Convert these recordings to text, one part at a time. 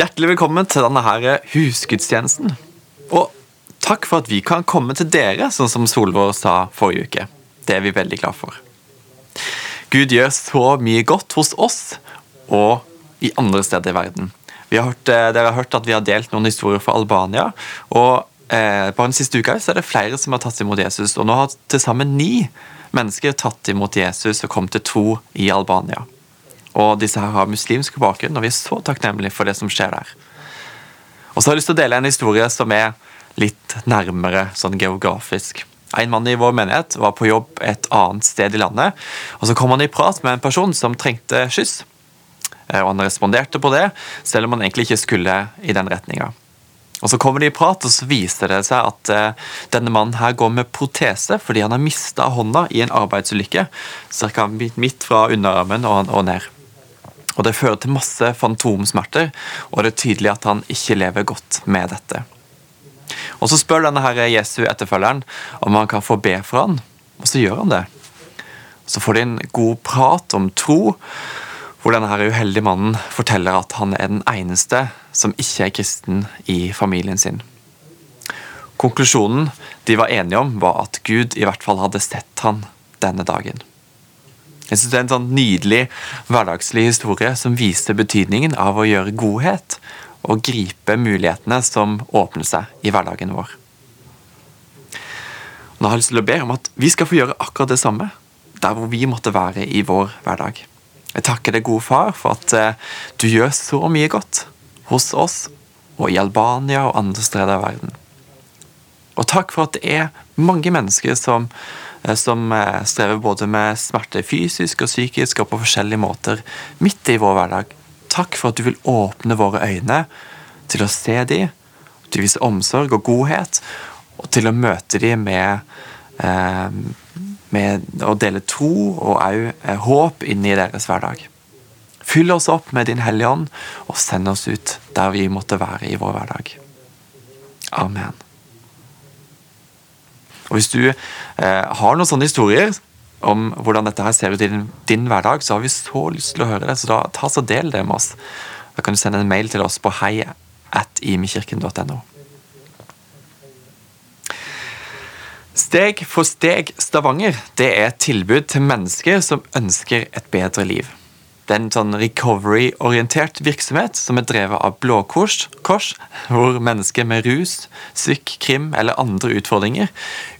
Hjertelig velkommen til denne her husgudstjenesten. Og takk for at vi kan komme til dere, sånn som Solvår sa forrige uke. Det er vi veldig glad for. Gud gjør så mye godt hos oss og i andre steder i verden. Har hørt, eh, dere har hørt at vi har delt noen historier fra Albania. og eh, Bare den siste uka så er det flere som har tatt imot Jesus. og Nå har til sammen ni mennesker tatt imot Jesus og kommet til tro i Albania. Og disse her har muslimsk bakgrunn, og vi er så takknemlige for det som skjer der. Og så har jeg lyst til å dele en historie som er litt nærmere sånn geografisk. En mann i vår menighet var på jobb et annet sted i landet. og Så kom han i prat med en person som trengte skyss. Eh, og Han responderte på det, selv om han egentlig ikke skulle i den retninga. Så kommer de i prat, og så viser det seg at uh, denne mannen her går med protese fordi han har mista hånda i en arbeidsulykke Cirka midt fra underarmen og ned. Og Det fører til masse fantomsmerter, og det er tydelig at han ikke lever godt med dette. Og Så spør denne her Jesu etterfølgeren om han kan få be for han, og så gjør han det. Så får de en god prat om tro, hvor denne her uheldige mannen forteller at han er den eneste som ikke er kristen i familien sin. Konklusjonen de var enige om, var at Gud i hvert fall hadde sett han denne dagen. Jeg synes Det er en sånn nydelig hverdagslig historie som viser betydningen av å gjøre godhet og gripe mulighetene som åpner seg i hverdagen vår. Nå har jeg lyst til å be om at vi skal få gjøre akkurat det samme der hvor vi måtte være i vår hverdag. Jeg takker deg, gode far, for at eh, du gjør så mye godt hos oss og i Albania og andre steder i verden. Og takk for at det er mange mennesker som, som eh, strever både med smerte fysisk og psykisk og på forskjellige måter midt i vår hverdag. Takk for at du vil åpne våre øyne til å se dem, til å vise omsorg og godhet, og til å møte dem med, eh, med å dele tro og òg eh, håp inn i deres hverdag. Fyll oss opp med Din Hellige Ånd, og send oss ut der vi måtte være i vår hverdag. Amen. Og Hvis du eh, har noen sånne historier om hvordan dette her ser ut i din, din, hverdag, så har vi så lyst til å høre det. Så da ta så del det med oss. Da kan du sende en mail til oss på hei. Steg for steg Stavanger det er et tilbud til mennesker som ønsker et bedre liv. Det er en sånn recovery-orientert virksomhet som er drevet av Blå Kors, kors, hvor mennesker med rus, syk, krim eller andre utfordringer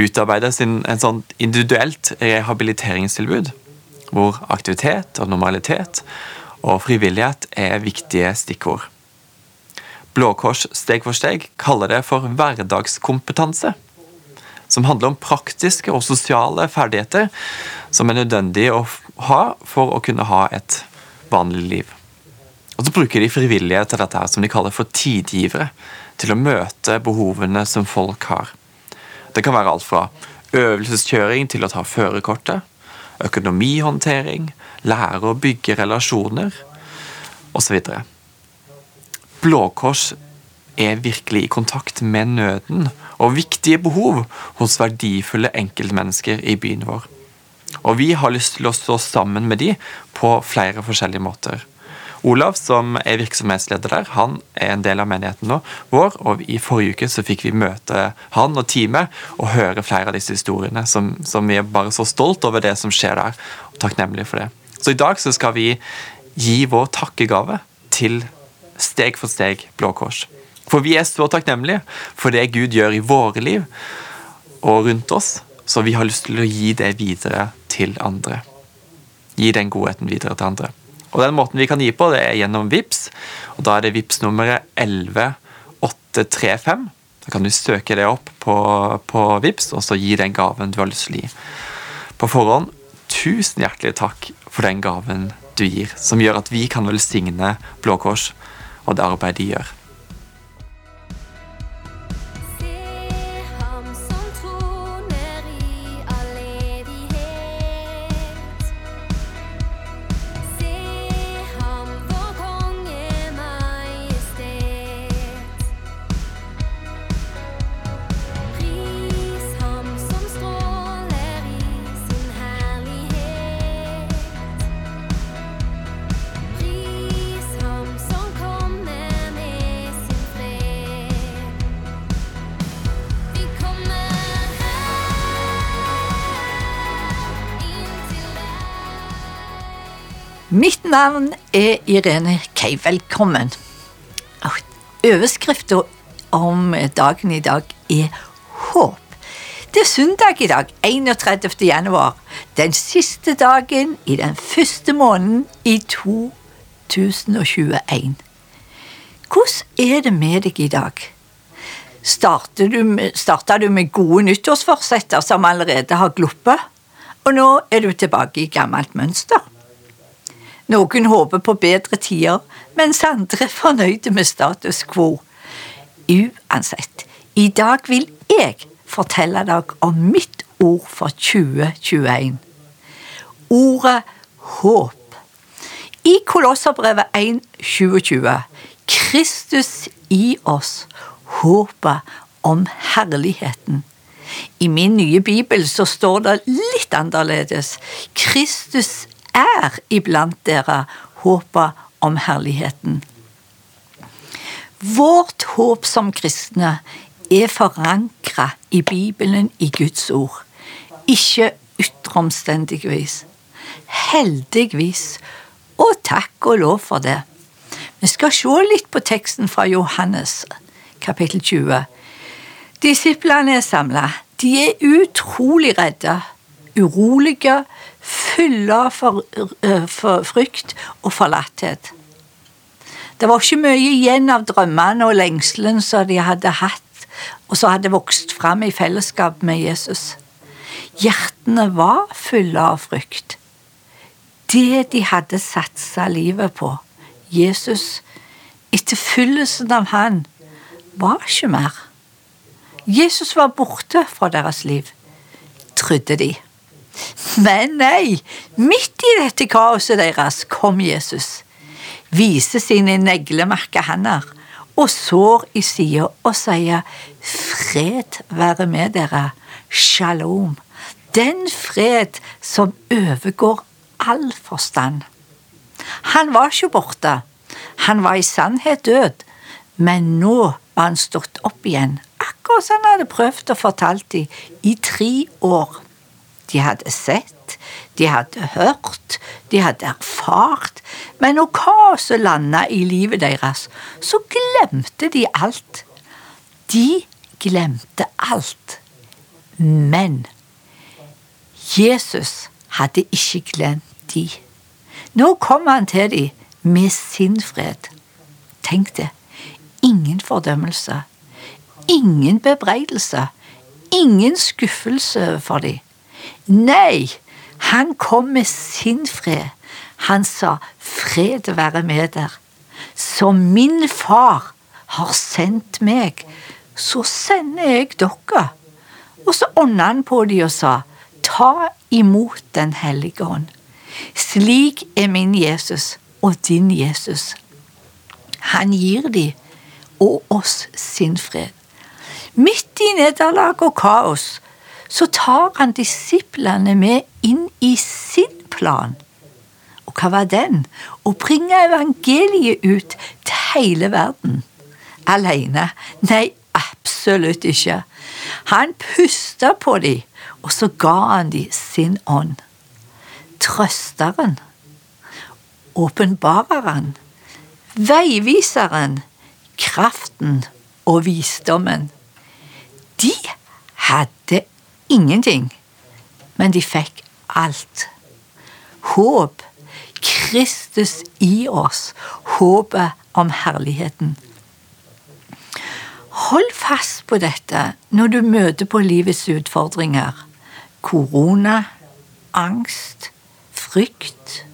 utarbeider sin, en sånn individuelt rehabiliteringstilbud, hvor aktivitet og normalitet og frivillighet er viktige stikkord. Blå Kors Steg for steg kaller det for hverdagskompetanse som handler om praktiske og sosiale ferdigheter som er nødvendige å ha for å kunne ha et vanlig liv. Og så bruker de frivillige til dette her, som de kaller for tidgivere, til å møte behovene som folk har. Det kan være alt fra øvelseskjøring til å ta førerkortet, økonomihåndtering, lære å bygge relasjoner osv. Blå Kors er virkelig i kontakt med nøden og viktige behov hos verdifulle enkeltmennesker i byen vår. Og vi har lyst til å stå sammen med de på flere forskjellige måter. Olav, som er virksomhetsleder der, han er en del av menigheten nå, vår, og i forrige uke så fikk vi møte han og teamet og høre flere av disse historiene, som, som vi er bare så stolt over det som skjer der, og takknemlige for det. Så i dag så skal vi gi vår takkegave til Steg for steg Blå Kors. For vi er så takknemlige for det Gud gjør i våre liv og rundt oss, så vi har lyst til å gi det videre til andre. Gi den godheten videre til andre. Og den måten vi kan gi på, det er gjennom VIPS, og da er det VIPS nummeret 11835. Da kan du søke det opp på, på VIPS, og så gi den gaven du har lyst til å gi. På forhånd, tusen hjertelig takk for den gaven du gir, som gjør at vi kan velsigne Blå Kors og det arbeidet de gjør. Navn er Irene Kei. Velkommen. Overskriften om dagen i dag er håp. Det er søndag i dag, 31. januar. Den siste dagen i den første måneden i 2021. Hvordan er det med deg i dag? Starta du med, gode nyttårsforsetter som allerede har gluppet? Og nå er du tilbake i gammelt mønster? Noen håper på bedre tider, mens andre er fornøyde med status quo. Uansett, i dag vil jeg fortelle deg om mitt ord for 2021. Ordet håp. I Kolosserbrevet 1,27 Kristus i oss, håpet om herligheten. I min nye bibel så står det litt annerledes. Kristus er iblant dere håpet om herligheten. Vårt håp som kristne er forankra i Bibelen, i Guds ord, ikke ytteromstendigvis. Heldigvis, og takk og lov for det. Vi skal se litt på teksten fra Johannes, kapittel 20. Disiplene er samla. De er utrolig redde, urolige, fulle av for, uh, for frykt og forlatthet. Det var ikke mye igjen av drømmene og lengselen som de hadde hatt, og som hadde vokst fram i fellesskap med Jesus. Hjertene var fulle av frykt. Det de hadde satsa livet på, Jesus, etterfyllelsen av han, var ikke mer. Jesus var borte fra deres liv, trodde de. Men nei, midt i dette kaoset deres kom Jesus, viser sine neglemerka hender og sår i sida og sier fred være med dere, shalom, den fred som overgår all forstand. Han var ikke borte, han var i sannhet død, men nå var han stått opp igjen, akkurat som han hadde prøvd å fortalt dem i tre år. De hadde sett, de hadde hørt, de hadde erfart, men når kaoset landa i livet deres, så glemte de alt. De glemte alt. Men Jesus hadde ikke glemt de. Nå kom han til de med sin fred. Tenk det. Ingen fordømmelse. Ingen bebreidelse. Ingen skuffelse for dem. Nei, han kom med sin fred. Han sa 'fred være med der'. Som min far har sendt meg, så sender jeg dere. Og så ånda han på dem og sa 'ta imot Den hellige ånd'. Slik er min Jesus og din Jesus. Han gir de og oss sin fred. Midt i nederlag og kaos så tar han disiplene med inn i sin plan. Og hva var den? Å bringe evangeliet ut til hele verden. Alene? Nei, absolutt ikke. Han pusta på dem, og så ga han dem sin ånd trøsteren, åpenbareren, veiviseren, kraften og visdommen. De hadde ingenting, men de fikk alt. Håp. Kristus i oss. Håpet om herligheten. Hold fast på dette når du møter på livets utfordringer. Korona, angst, frykt,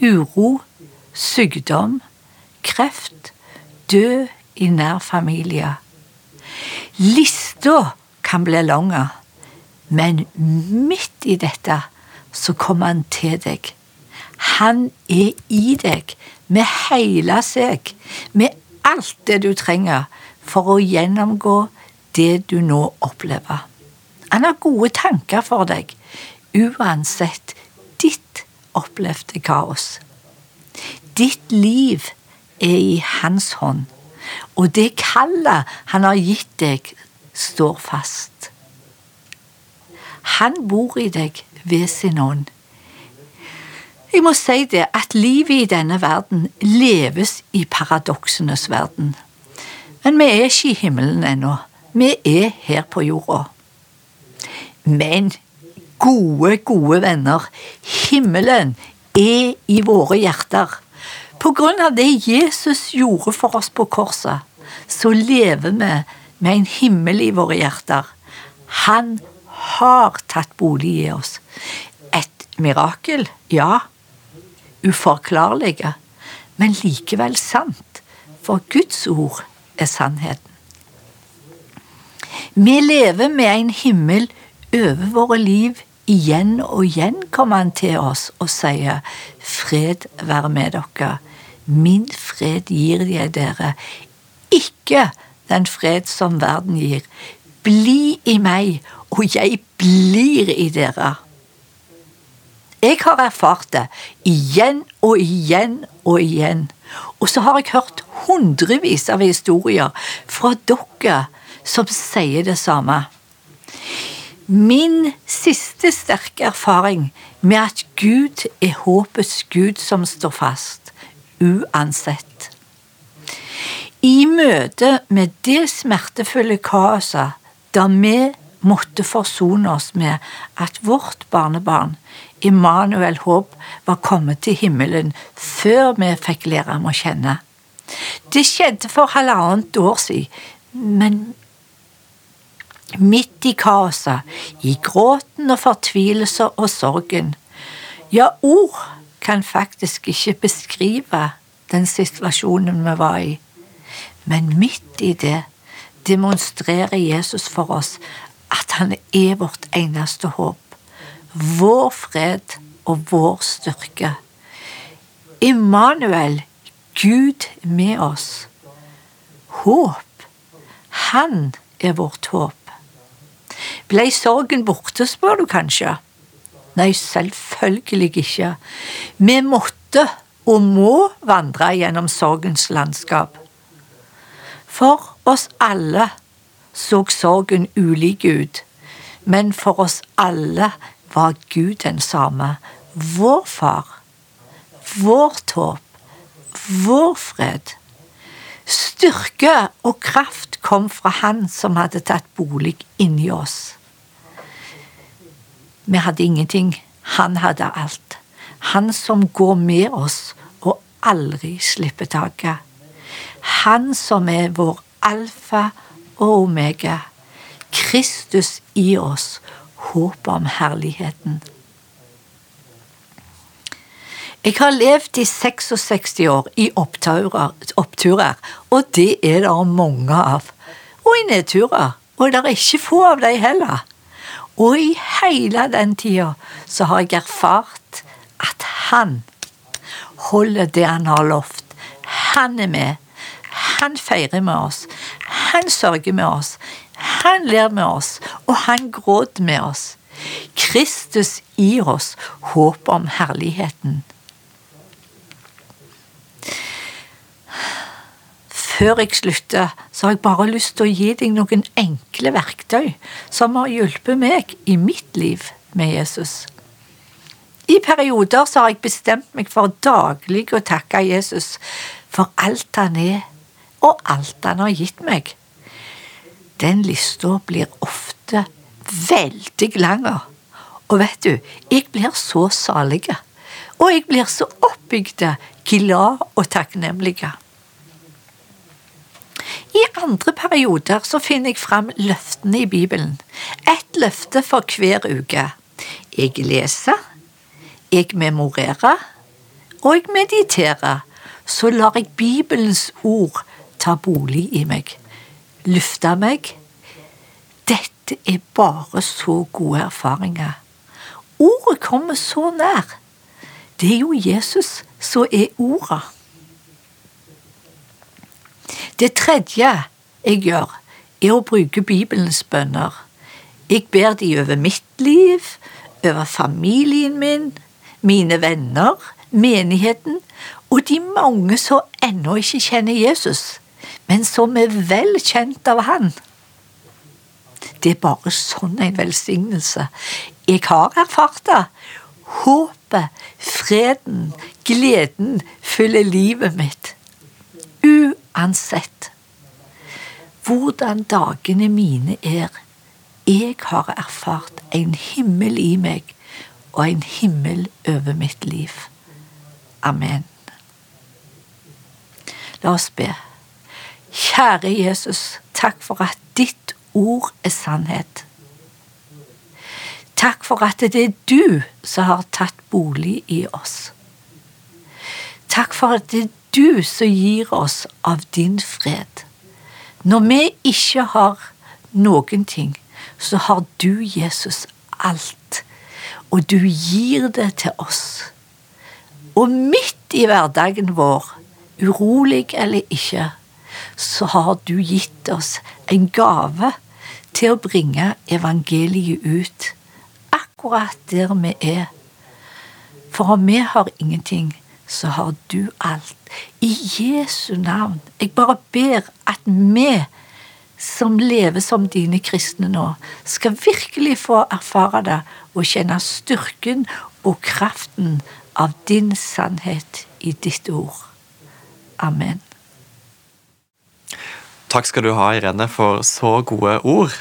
uro, sykdom, kreft, død i nær familie. Lista kan bli lang, men midt i dette så kommer han til deg. Han er i deg med hele seg, med alt det du trenger for å gjennomgå det du nå opplever. Han har gode tanker for deg, uansett ditt opplevde kaos. Ditt liv er i hans hånd, og det kallet han har gitt deg, står fast. Han bor i deg ved sin ånd. Jeg må si det at livet i denne verden leves i paradoksenes verden. Men vi er ikke i himmelen ennå. Vi er her på jorda. Men gode, gode venner, himmelen er i våre hjerter. På grunn av det Jesus gjorde for oss på korset, så lever vi med en himmel i våre hjerter. Han har tatt bolig i oss. Et mirakel, ja. Uforklarlige, men likevel sant, for Guds ord er sannheten. Vi lever med en himmel over våre liv. Igjen og igjen kommer han til oss og sier, Fred være med dere. Min fred gir jeg dere, ikke den fred som verden gir. Bli i meg, og jeg blir i dere. Jeg har erfart det igjen og igjen og igjen. Og så har jeg hørt hundrevis av historier fra dere som sier det samme. Min siste sterke erfaring med at Gud er håpets Gud som står fast, uansett. I møte med det smertefulle kaoset da vi måtte forsone oss med at vårt barnebarn, Immanuel Håp, var kommet til himmelen før vi fikk lære ham å kjenne. Det skjedde for halvannet år siden, men midt i kaoset, i gråten og fortvilelser og sorgen. Ja, ord kan faktisk ikke beskrive den situasjonen vi var i, men midt i det demonstrerer Jesus for oss at han er vårt eneste håp, vår fred og vår styrke. Immanuel, Gud med oss. Håp. Han er vårt håp. Ble sorgen borte, spør du kanskje? Nei, selvfølgelig ikke. Vi måtte og må vandre gjennom sorgens landskap. For oss alle så sorgen ulik ut, men for oss alle var Gud den samme. Vår far, vårt håp, vår fred. Styrke og kraft kom fra Han som hadde tatt bolig inni oss. Vi hadde ingenting. Han hadde alt. Han som går med oss og aldri slipper taket. Han som er vår alfa og omega. Kristus i oss, håpet om herligheten. Jeg har levd i 66 år i oppturer, oppturer, og det er det mange av. Og i nedturer, og det er ikke få av dem heller. Og i hele den tida så har jeg erfart at han holder det han har lovt. Han er med. Han feirer med oss. Han sørger med oss. Han ler med oss, og han gråter med oss. Kristus gir oss håp om herligheten. Før jeg slutter, så har jeg bare lyst til å gi deg noen enkle verktøy som har hjulpet meg i mitt liv med Jesus. I perioder så har jeg bestemt meg for daglig å takke Jesus for alt han er, og alt han har gitt meg. Den lista blir ofte veldig lang. Og vet du, jeg blir så salig. Og jeg blir så oppbygd, glad og takknemlig. I andre perioder så finner jeg fram løftene i Bibelen. Ett løfte for hver uke. Jeg leser, jeg memorerer, og jeg mediterer. Så lar jeg Bibelens ord ta bolig i meg, lufte meg. Dette er bare så gode erfaringer. Ordet kommer så nær. Det er jo Jesus som er ordet. Det tredje jeg gjør, er å bruke Bibelens bønner. Jeg ber de over mitt liv, over familien min, mine venner, menigheten og de mange som ennå ikke kjenner Jesus, men som er vel kjent av Han. Det er bare sånn en velsignelse. Jeg har erfart det. Håpet, freden, gleden fyller livet mitt. Uansett hvordan dagene mine er. Jeg har erfart en himmel i meg og en himmel over mitt liv. Amen. La oss be. Kjære Jesus, takk for at ditt ord er sannhet. Takk for at det er du som har tatt bolig i oss. Takk for at det er du som gir oss av din fred. Når vi ikke har noen ting, så har du, Jesus, alt. Og du gir det til oss. Og midt i hverdagen vår, urolig eller ikke, så har du gitt oss en gave til å bringe evangeliet ut akkurat der vi er. For om vi har ingenting, så har du alt. I Jesu navn. Jeg bare ber at vi som lever som dine kristne nå, skal virkelig få erfare det og kjenne styrken og kraften av din sannhet i ditt ord. Amen. Takk skal du ha, Irene, for så gode ord.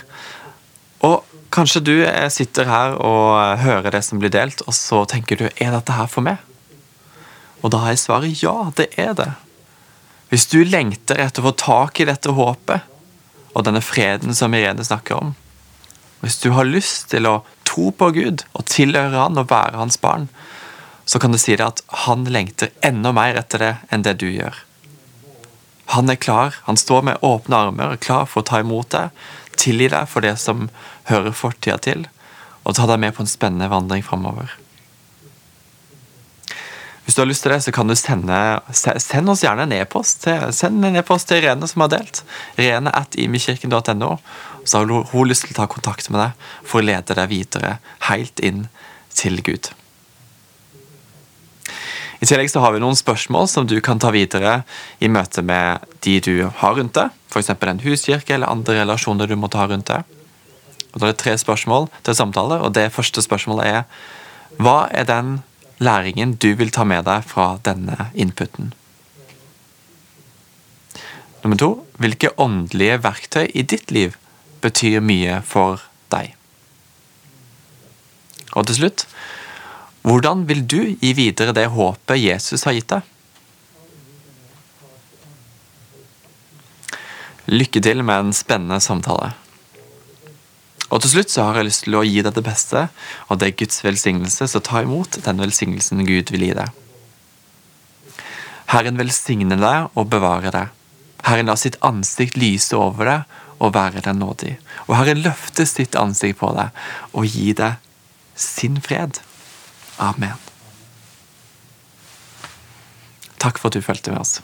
Og kanskje du sitter her og hører det som blir delt, og så tenker du er dette her for meg? Og da er svaret ja, det er det. Hvis du lengter etter å få tak i dette håpet og denne freden som Irene snakker om, hvis du har lyst til å tro på Gud og tilhøre Han og være Hans barn, så kan du si det at Han lengter enda mer etter det enn det du gjør. Han er klar. Han står med åpne armer klar for å ta imot deg, tilgi deg for det som hører fortida til, og ta deg med på en spennende vandring framover. Hvis du har lyst til det, så kan du sende send oss gjerne en e-post send en e-post til Irene som har delt. Irene at imikirken.no. Så har hun lyst til å ta kontakt med deg for å lede deg videre helt inn til Gud. I tillegg så har vi noen spørsmål som du kan ta videre i møte med de du har rundt deg, f.eks. en huskirke eller andre relasjoner du måtte ha rundt deg. Og Da er det tre spørsmål til samtale, og det første spørsmålet er Hva er den læringen du vil ta med deg fra denne inputen? Nummer to Hvilke åndelige verktøy i ditt liv betyr mye for deg? Og til slutt hvordan vil du gi videre det håpet Jesus har gitt deg? Lykke til med en spennende samtale. Og til slutt så har jeg lyst til å gi deg det beste, og det er Guds velsignelse, så ta imot den velsignelsen Gud vil gi deg. Herren velsigne deg og bevare deg. Herren lar sitt ansikt lyse over deg og være deg nådig. Og Herren løfter sitt ansikt på deg og gi deg sin fred. Amen. Takk for at du fulgte med oss.